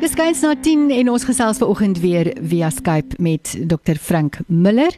Dis gans na 10 en ons gesels vanoggend weer via Skype met Dr Frank Miller.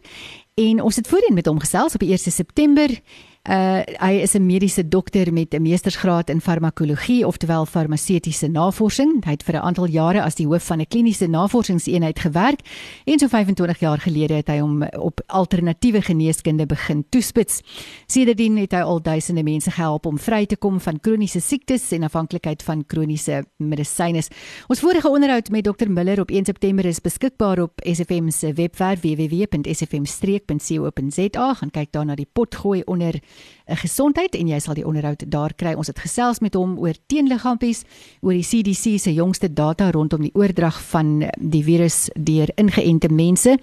En ons het voorheen met hom gesels op die 1 September Uh hy is 'n mediese dokter met 'n meestersgraad in farmakologie, oftewel farmaseutiese navorsing. Hy het vir 'n aantal jare as die hoof van 'n kliniese navorsingseenheid gewerk en so 25 jaar gelede het hy hom op alternatiewe geneeskunde begin toespits. Sedertdien het hy al duisende mense gehelp om vry te kom van kroniese siektes en afhanklikheid van kroniese medisyne. Ons vorige onderhoud met Dr Miller op 1 September is beskikbaar op SFM se webwerf www.sfm-co.za. Gaan kyk daar na die potgooi onder 'n gesondheid en jy sal die onderhoud daar kry. Ons het gesels met hom oor teenliggaampies, oor die CDC se jongste data rondom die oordrag van die virus deur ingeënte mense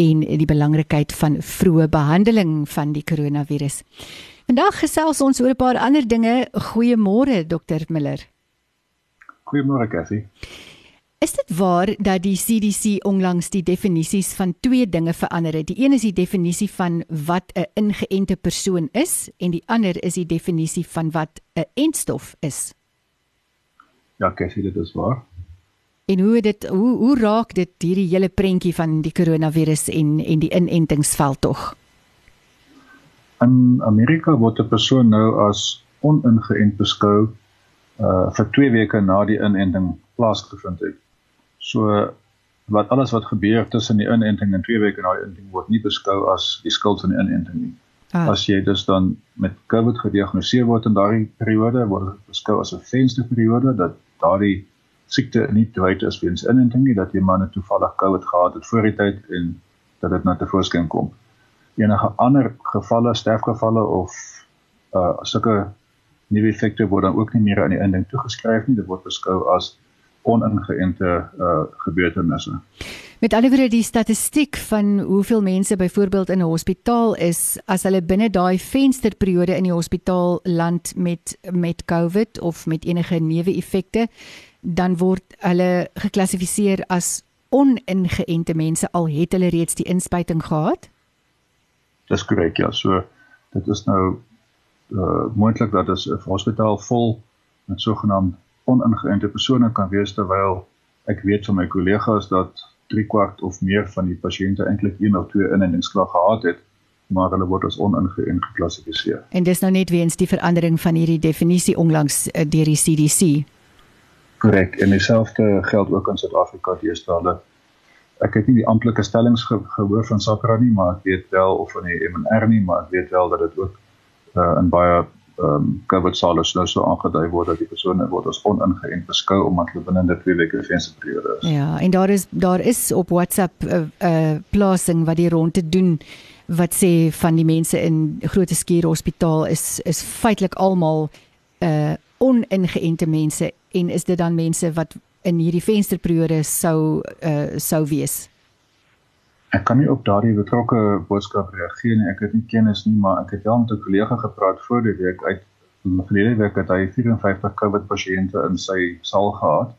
en die belangrikheid van vroeë behandeling van die koronavirus. Vandag gesels ons oor 'n paar ander dinge. Goeiemôre Dr Miller. Goeiemôre Cassie. Is dit waar dat die CDC onlangs die definisies van twee dinge verander het? Die een is die definisie van wat 'n ingeënte persoon is en die ander is die definisie van wat 'n entstof is. Ja, Cassie, dit is waar. En hoe dit hoe hoe raak dit hierdie hele prentjie van die koronavirus en en die inentingsveld tog? In Amerika word 'n persoon nou as oningeënt beskou uh vir 2 weke na die inenting plaasgevind het. So wat alles wat gebeur tussen die inenting en 2 weke na die inenting word nie beskou as die skuld van die inenting nie. Ah. As jy dus dan met COVID gediagnoseer word in daardie periode, word dit beskou as 'n vensterperiode dat daardie siekte nie dood is weens inenting nie, dat jy maar net toevallig COVID gehad het voor die tyd en dat dit nou te voorskyn kom. Enige ander gevalle, sterfgevalle of uh sulke nuwe effekte word dan ook nie meer aan die inenting toegeskryf nie, dit word beskou as oningeënte uh, gebeurtenisse. Met alhoewel die statistiek van hoeveel mense byvoorbeeld in 'n hospitaal is as hulle binne daai vensterperiode in die hospitaal land met met COVID of met enige neeweffekte, dan word hulle geklassifiseer as oningeënte mense al het hulle reeds die inspuiting gehad. Dis korrek ja, so dit is nou uh moontlik dat as 'n hospitaal vol met sogenaamde oningeënte persone kan wees terwyl ek weet van my kollegas dat 3 kwart of meer van die pasiënte eintlik een of twee inentingsklae gehad het maar hulle word as oningeënt geklassifiseer. En dis nou net weens die verandering van hierdie definisie onlangs uh, deur die CDC. Korrek. En dieselfde geld ook in Suid-Afrika deesdae. Ek het nie die amptelike stellings ge gehoor van SAHPRA nie, maar ek weet wel of van die MNR nie, maar ek weet wel dat dit ook uh, in baie ehm um, COVID sale nou so aangedui word dat die persone word as oningeënt beskou omdat hulle binne 'n 2 weke vensterperiode is. Ja, en daar is daar is op WhatsApp 'n uh, uh, plasing wat die rond te doen wat sê van die mense in Grote Skuur Hospitaal is is feitelik almal uh oningeënte mense en is dit dan mense wat in hierdie vensterperiode sou uh sou wees? Ek kan nie op daardie betrokke boodskap reageer nie. Ek het nie kennis nie, maar ek het wel met 'n kollega gepraat voor die week uit verlede week het hy 54 COVID pasiënte in sy saal gehad.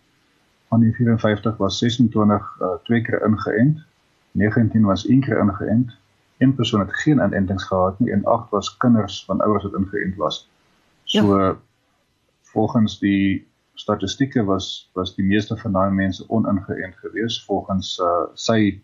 Van die 54 was 26 uh, twee keer ingeënt, 19 was een keer ingeënt. Een persoon het geen inentings gehad nie en 8 was kinders van ouers wat ingeënt was. So ja. volgens die statistieke was was die meeste van daai mense oningeënt geweest volgens uh, sy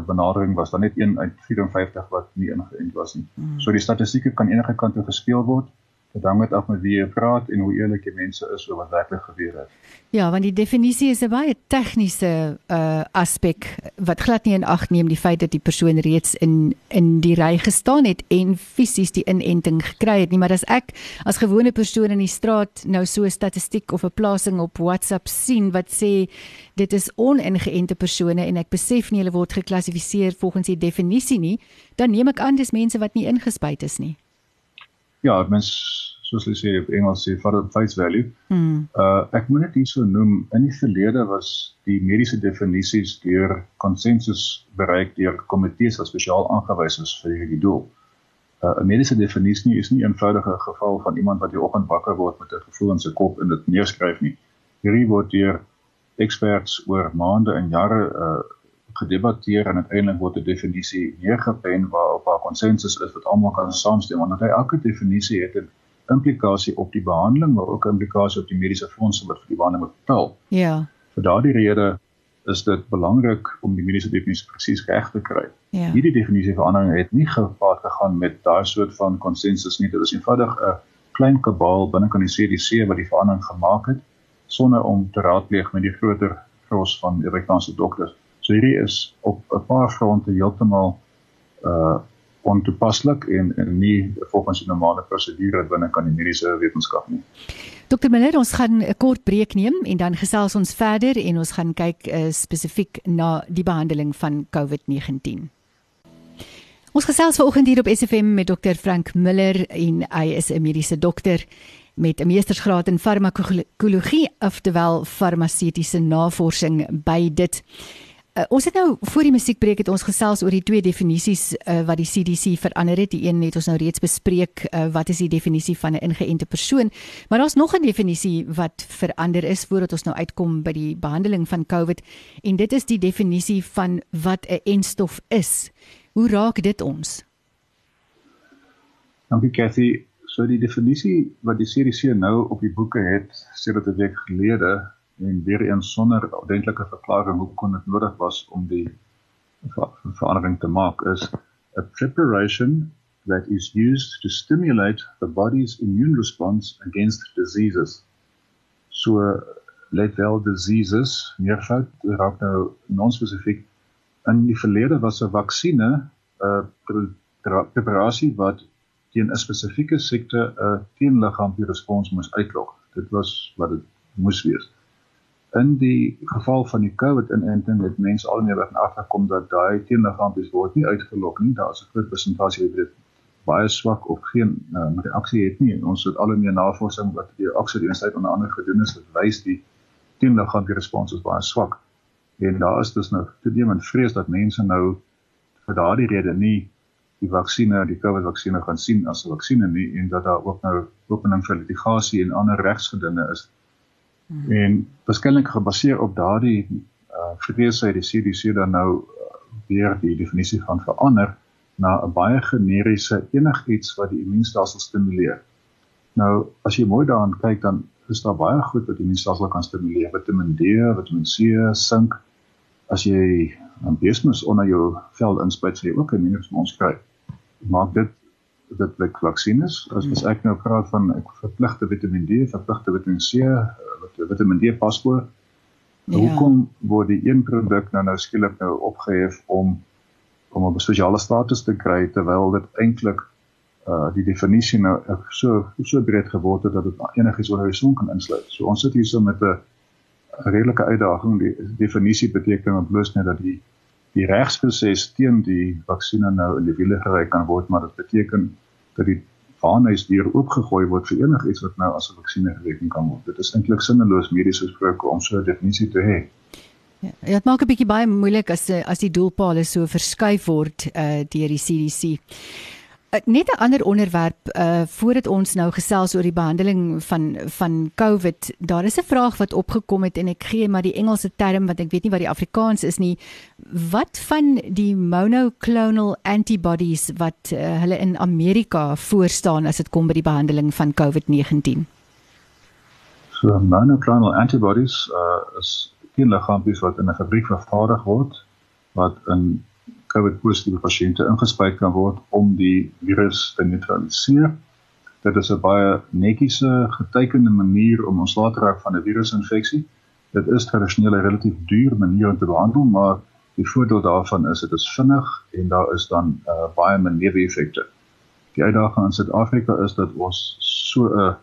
benadering was dan net 1 uit 54 wat nie ingeënt was nie. Mm. So die statistieke kan enige kant toe gespeel word. Dit hang net af met wie jy praat en hoe eerlik die mense is oor wat werklik gebeur het. Ja, want die definisie is 'n baie tegniese uh aspek wat glad nie in ag neem die feit dat die persoon reeds in in die ry gestaan het en fisies die inenting gekry het nie, maar as ek as gewone persoon in die straat nou so 'n statistiek of 'n plasing op WhatsApp sien wat sê dit is oningeënte persone en ek besef nie hulle word geklassifiseer volgens die definisie nie, dan neem ek aan dis mense wat nie ingespuit is nie. Ja, mens soos hulle sê op Engels sê for face value. Hmm. Uh ek moet dit hierso noem in die verlede was die mediese definisies deur konsensus bereik deur komitees wat spesiaal aangewys is vir hierdie doel. Uh, 'n Mediese definisie is nie 'n eenvoudige geval van iemand wat die oggend wakker word met 'n gevoel in sy kop en dit neerskryf nie. Hierdie word deur experts oor maande en jare uh gedebatteer en uiteindelik word 'n definisie neergepen waarop daar konsensus is wat almal kan saamstem want hy elke definisie het 'n implikasie op die behandeling maar ook 'n implikasie op die mediese fondse wat vir die behandeling betaal. Ja. Vir daardie rede is dit belangrik om die mediese definisie presies reg te kry. Ja. Hierdie definisie verandering het nie gepaard gegaan met daai soort van konsensus nie. Dit was eenvoudig 'n klein kabaal binne kan die CDC wat die verandering gemaak het sonder om te raadpleeg met die groter gros van Amerikaanse dokters. So hierdie is op 'n paar fronte heeltemal uh ontoepaslik en en nie volgens die normale prosedure binne kan die mediese wetenskap nie. Dokter Miller, ons gaan 'n kort breek neem en dan gesels ons verder en ons gaan kyk uh, spesifiek na die behandeling van COVID-19. Ons gesels vanoggend hier op SFM met dokter Frank Miller en hy is 'n mediese dokter met 'n meestersgraad in farmakologie, oftewel farmaseutiese navorsing by dit. Uh, ons het nou voor die musiekbreek het ons gesels oor die twee definisies uh, wat die CDC verander het. Die een het ons nou reeds bespreek, uh, wat is die definisie van 'n ingeënte persoon? Maar daar's nog 'n definisie wat verander is voordat ons nou uitkom by die behandeling van COVID en dit is die definisie van wat 'n enstof is. Hoe raak dit ons? Dankie Cathy. So die definisie wat die CDC nou op die boeke het sedert 'n week gelede en weer eens sonder ordentlike verklaring hoe kon dit nodig was om die ver verandering te maak is a preparation that is used to stimulate the body's immune response against diseases. So let wel diseases meervoud raak nou non-spesifiek in die verlede was 'n vaksine 'n preparasie wat teen 'n spesifieke siekte 'n teenliggaamlike respons moes uitlok dit was wat dit moes wees in die geval van die COVID inenting het mense al meer begin agterkom dat daai teenliggaampies word nie uitgelok nie. Daar's 'n groot persentasie wat dit baie swak of geen uh, reaksie het nie. Ons het al meer navorsing wat die oksidiensheid onder andere gedoen is wat wys die teenliggaampie respons is baie swak. En daar is dus nou toenemend vrees dat mense nou vir daardie rede nie die vaksinne, die COVID-vaksinne gaan sien as 'n vaksinne nie en dat daar ook nou opening vir litigasie en ander regsgedinge is Hmm. En waarskynlik gebaseer op daardie uh vrese het die CDC dan nou uh, weer die definisie van verander na 'n baie generiese enigiets wat die immuunstelsel stimuleer. Nou as jy mooi daaraan kyk dan is daar baie goed wat die immuunstelsel kan stimuleer, Vitamiin D, Vitamiin C, sink. As jy 'n besmis onder jou vel inspuit, sê jy ook 'n immuunrespons kry. Maak dit dit blik vaksines. As, as ek nou praat van ek verpligte Vitamiin D, verpligte Vitamiin C, Vitamiin D paspoort. Ja. Hoekom word die een produk nou nou skielik nou opgehef om om 'n spesiale status te kry terwyl dit eintlik uh die definisie nou so so breed geword het dat dit enigiets onder die son kan insluit. So ons sit hier so met 'n redelike uitdaging. Die definisie beteken bloos net dat die die regsproses teen die vaksinne nou in die wiele gery kan word, maar dit beteken dat die vaanhuis deur oopgegooi word vir enigiets wat nou as 'n vaksinne gereken kan word. Dit is eintlik sinneloos medies gesproke om so 'n definisie te hê. Ja, dit maak 'n bietjie baie moeilik as as die doelpale so verskuif word uh deur die CDC. Eh, net 'n ander onderwerp uh voordat ons nou gesels oor die behandeling van van COVID. Daar is 'n vraag wat opgekom het en ek gee maar die Engelse term wat ek weet nie wat die Afrikaans is nie. Wat van die monoclonal antibodies wat uh, hulle in Amerika voorstaan as dit kom by die behandeling van COVID-19? So monoclonal antibodies uh is teenliggaampies wat in 'n fabriek vervaardig word wat in COVID-positiewe pasiënte ingespuit kan word om die virus te neutraliseer. Dit is 'n baie netjiese getekende manier om ontslae te raak van 'n virusinfeksie. Dit is tradisioneel 'n relatief duur manier om te behandel, maar die voordeel daarvan is dit is vinnig en daar is dan uh, baie min neeweffekte. Die uitdaging in Suid-Afrika is dat ons so 'n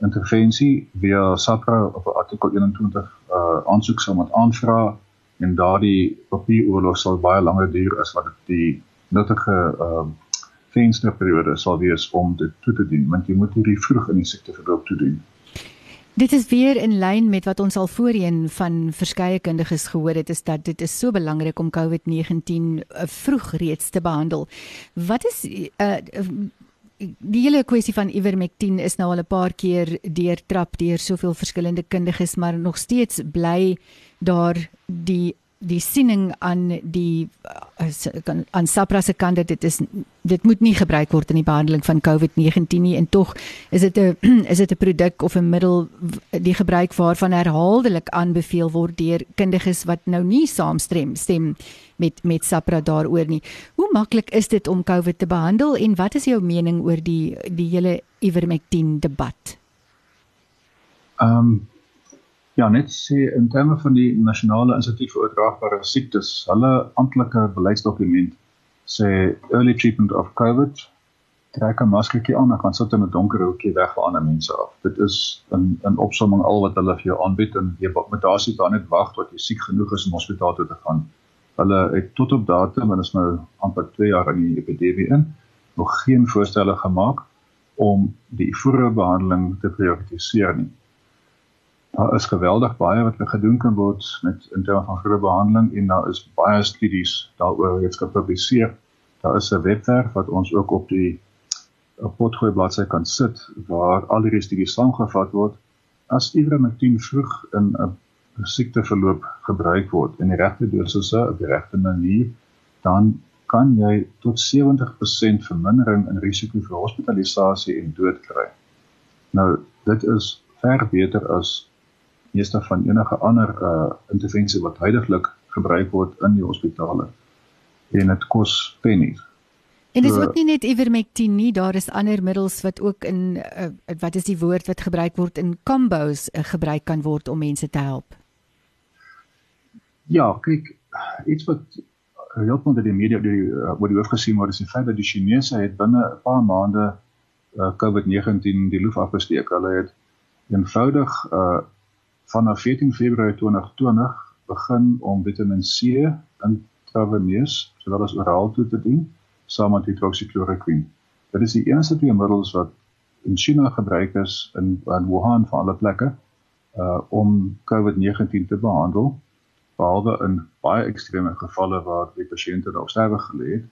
intervensie via SAPRA of artikel 21 uh, aansoek sou moet aanvra en daardie papieroorlog sal baie langer duur as wat die nuttige ehm uh, vensterperiode sal wees om dit toe te dien, want jy moet hierdie vroeg in die siekteverloop toedien. Dit is weer in lyn met wat ons al voorheen van verskeie kundiges gehoor het is dat dit is so belangrik om COVID-19 uh, vroeg reeds te behandel. Wat is uh, die hele kwessie van ivermectin is nou al 'n paar keer deurtrap deur soveel verskillende kundiges, maar nog steeds bly daar die die siening aan die aan Sapra se kant dit is dit moet nie gebruik word in die behandeling van COVID-19 nie en tog is dit 'n is dit 'n produk of 'n middel die gebruik waarvan herhaaldelik aanbeveel word deur kundiges wat nou nie saamstem stem met met Sapra daaroor nie. Hoe maklik is dit om COVID te behandel en wat is jou mening oor die die hele Ivermectin debat? Ehm um Ja, net sê in terme van die nasionale instituut vir oordraagbare siektes, hulle amptelike beleidsdokument sê early treatment of COVID trek 'n maskertjie aan gaan sit in 'n donker hoekie weg van ander mense af. Dit is in in opsomming al wat hulle vir jou aanbied en jy moet daar sit dan net wag tot jy siek genoeg is om hospitaal toe te gaan. Hulle het tot op datum en is nou amper 2 jaar in die epidemie in nog geen voorstelle gemaak om die vroeë behandeling te prioritiseer nie. Daar is geweldig baie wat gedoen kan word met in terme van vroeë behandeling en daar is baie studies daaroor reeds gepubliseer. Daar is 'n webwerf wat ons ook op die potgooi bladsy kan sit waar al die studies saamgevat word. As ivermectin vroeg in 'n siekteverloop gebruik word in die regte dosisse op die regte manier, dan kan jy tot 70% vermindering in risiko vir hospitalisasie en dood kry. Nou, dit is ver beter as meeste van enige ander uh intervensie wat heidaglik gebruik word in die hospitale. En dit kos pennies. En dis so, ook nie net ivermectin nie, daar is ander middels wat ook in uh, wat is die woord wat gebruik word in combos uh, gebruik kan word om mense te help. Ja, kyk, iets wat heeltemal deur die media deur die uh, oor die hoof gesien word is die feit dat die Chinese het binne 'n paar maande uh, COVID-19 die loof afgesteek. Hulle het eenvoudig uh vanaf 14 Februarie 2020 begin om Vitamiin C intraveneus sowel as oraal toe te dien saam met hydroxychloroquine. Dit is die enigste twee middels wat in China gebruik is in in Wuhan van alle plekke uh om COVID-19 te behandel behalwe in baie ekstreme gevalle waar die pasiënte dalk sterwe gelê het.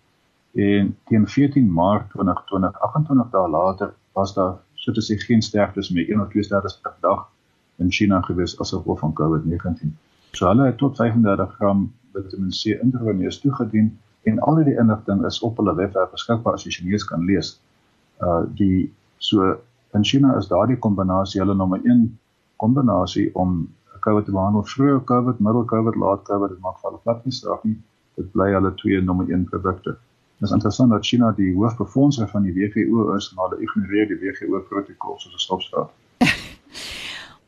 En teen 14 Maart 2020, 28 dae later, was daar so te sê geen sterftes meer, een of twee sterftes per dag in China gewees as gevolg van COVID-19. So hulle het tot 35 gram Vitamiin C intraveneus toegedien en al die inligting is op hulle webwerf beskikbaar as jy Chinese kan lees. Uh die so in China is daardie kombinasie hulle nommer 1 kombinasie om COVID te behandel, vroeë COVID, middel COVID, laat COVID, dit maak hulle plat nie straf nie. Dit bly hulle twee nommer 1 produkte. Dit is interessant dat China die hoofbefondsing van die WHO is, maar hulle ignoreer die WHO protokol soos 'n stopstraat.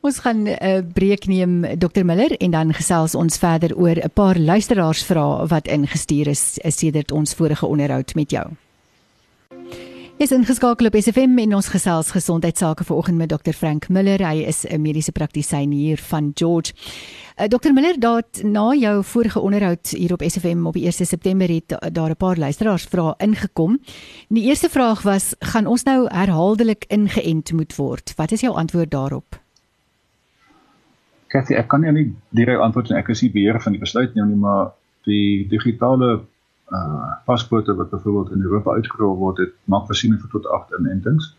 Ons gaan 'n uh, eh, breek neem Dr Miller en dan gesels ons verder oor 'n paar luisteraarsvrae wat ingestuur is sedert ons vorige onderhoud met jou. Is ingeskakel op SFM en ons gesels gesondheidsake vanoggend met Dr Frank Miller. Hy is 'n mediese praktisyn hier van George. Uh, eh, Dr Miller, dat na jou vorige onderhoud hier op SFM op 1 September het daar 'n paar luisteraarsvrae ingekom. Die eerste vraag was: "Gaan ons nou herhaaldelik ingeënt moet word?" Wat is jou antwoord daarop? Kathy, ek kan jou nie direk antwoord en ek is nie beheer van die besluit nie, maar die digitale uh paspoorte wat byvoorbeeld in Europa uitgerol word, het maak voorsiening vir tot 8 inentings.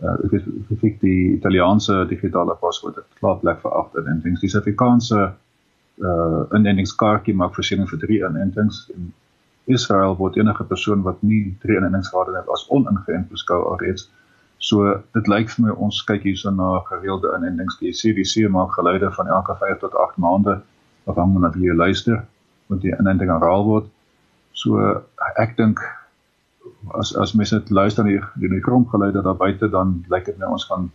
Uh ek weet spesifiek die Italiaanse digitale paspoort het klaar plek vir 8 inentings. Die Suid-Afrikaanse uh inentingskaartjie maak voorsiening vir 3 inentings. In Israel word enige persoon wat nie 3 inentings gehad het as oningeënt beskou alreeds. So dit lyk vir my ons kyk hierso na gereelde inentings. Die CDC maak geluide van elke 5 tot 8 maande afhangende van wie jy luister moet die inenting herhaal word. So ek dink as as mense dit luister na die die kromgeluide daar buite dan lyk dit my ons gaan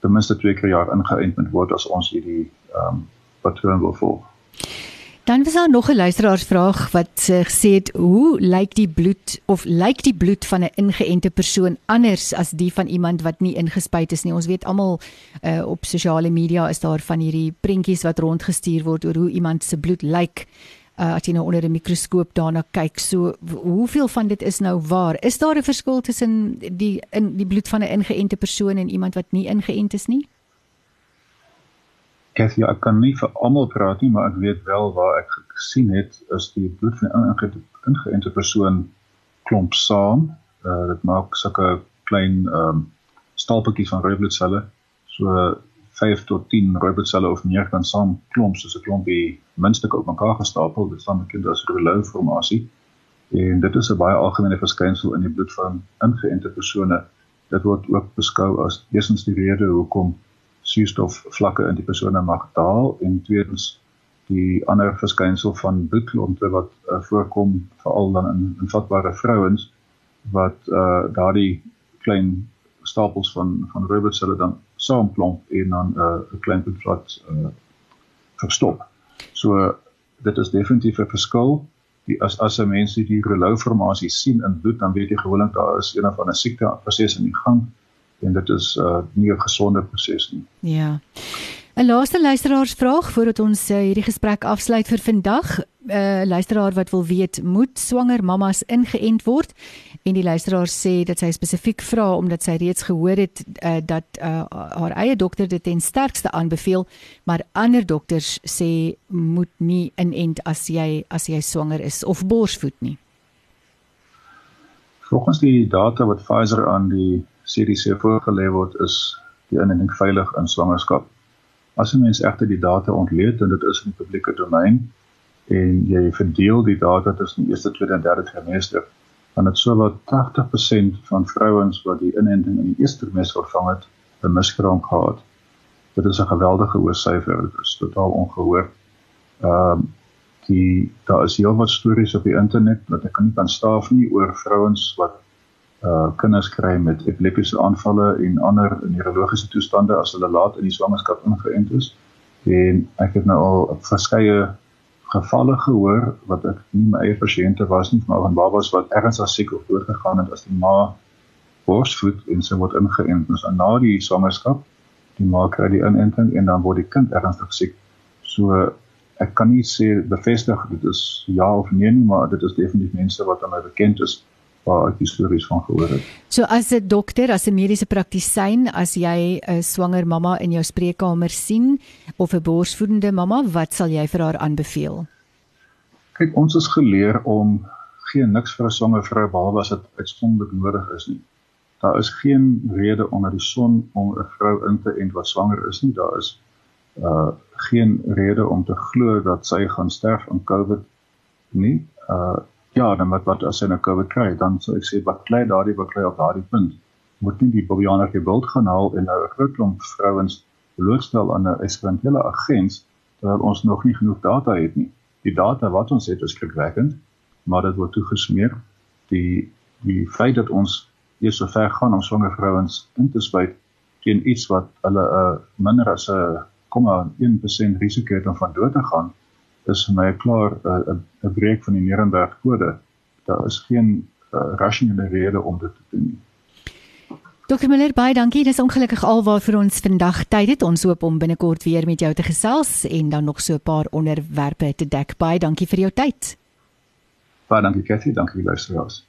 ten minste 2 keer jaar ingeënt word as ons hierdie ehm um, patroon wil volg. Dan was daar nog 'n luisteraarsvraag wat uh, gesê het hoe lyk die bloed of lyk die bloed van 'n ingeënte persoon anders as die van iemand wat nie ingespuit is nie. Ons weet almal uh, op sosiale media is daar van hierdie prentjies wat rondgestuur word oor hoe iemand se bloed lyk uh, as jy nou onder 'n mikroskoop daarna kyk. So hoeveel van dit is nou waar? Is daar 'n verskil tussen die in die bloed van 'n ingeënte persoon en iemand wat nie ingeënt is nie? Ja, ek kan nie vir almal praat nie, maar ek weet wel waar ek gesien het is die bloed van 'n ingeënte ingeënte persoon klomp saam. Uh dit maak sulke klein ehm um, stapeltjies van rooi bloedselle. So 5 tot 10 rooi bloedselle of meer kan saam klomp soos 'n klompie minstukke op mekaar gestapel. Dit staan bekend as rouleau formasie. En dit is 'n baie algemene verskynsel in die bloed van ingeënte persone. Dit word ook beskou as eerstens die rede hoekom suurstof vlakke in die persone mag daal en tweedens die ander verskynsel van bloedklonte wat uh, voorkom veral dan in, in vatbare vrouens wat uh, daardie klein stapels van van robotselle dan saamklomp en dan 'n uh, klein bloedvat uh, verstop. So dit is definitief 'n verskil. Die as as 'n mens die rouleau formasie sien in bloed dan weet jy gewoonlik daar is een of ander siekte proses in die gang en dit is uh, nie 'n gesonde proses nie. Ja. 'n Laaste luisteraarsvraag voordat ons uh, hierdie gesprek afsluit vir vandag. 'n uh, Luisteraar wat wil weet, moet swanger mammas ingeënt word? En die luisteraar sê dat sy spesifiek vra omdat sy reeds gehoor het uh, dat uh, haar eie dokter dit ten sterkste aanbeveel, maar ander dokters sê moet nie inent as jy as jy swanger is of borsvoed nie. Volgens die data wat Pfizer aan die CDC voorgelê word, is die inenting veilig in swangerskap. As 'n mens egter die data ontleed en dit is in die publieke domein en jy verdeel die data tussen die eerste, tweede en derde trimester, dan het sowat 80% van vrouens wat die inenting in die eerste trimester ontvang het, 'n miskraam gehad. Dit is 'n geweldige hoë syfer, dit is totaal ongehoor. Ehm um, die daar is heelwat stories op die internet wat ek nie kan staaf nie oor vrouens wat uh kinders kry met epileptiese aanvalle en ander neurologiese toestande as hulle laat in die swangerskap ingeënt is. En ek het nou al verskeie gevalle gehoor wat ek nie my eie pasiënte was nie, maar van babas wat ernstig siek of dood gegaan het as die ma borsvoed en sy word ingeënt. Dus na die swangerskap, die ma kry die inenting en dan word die kind ernstig siek. So ek kan nie sê bevestig dit is ja of nee nie, maar dit is definitief mense wat aan my bekend is waar ek histories van gehoor het. So as 'n dokter, as 'n mediese praktisyn, as jy 'n swanger mamma in jou spreekkamer sien of 'n borsvoedende mamma, wat sal jy vir haar aanbeveel? Kyk, ons is geleer om geen niks vir 'n swanger vrou behalwe as dit uitsonderlik nodig is nie. Daar is geen rede onder die son om 'n vrou in te ent wat swanger is nie. Daar is uh geen rede om te glo dat sy gaan sterf aan COVID nie. Uh Ja, dan wat wat as hy nou COVID kry, dan sou ek sê wat kry daardie wat kry op daardie punt. Moet nie die Bobianer gebied gaan haal en nou 'n groot klomp vrouens blootstel aan 'n eksperimentele agens terwyl ons nog nie genoeg data het nie. Die data wat ons het is skrikwekkend, maar dit word toegesmeer. Die die feit dat ons eers so ver gaan om swanger vrouens in te spuit teen iets wat hulle 'n uh, minder as 'n 0,1% risiko het om van dood te gaan is vir my klaar 'n uh, 'n breek van die Nuremberg kode. Daar is geen uh, rasionele rede om dit te doen nie. Dokter Miller, baie dankie. Dis ongelukkig alwaar vir ons vandag tyd het. Ons hoop om binnekort weer met jou te gesels en dan nog so 'n paar onderwerpe te dek. Baie dankie vir jou tyd. Baie dankie Cathy, dankie luisteraars.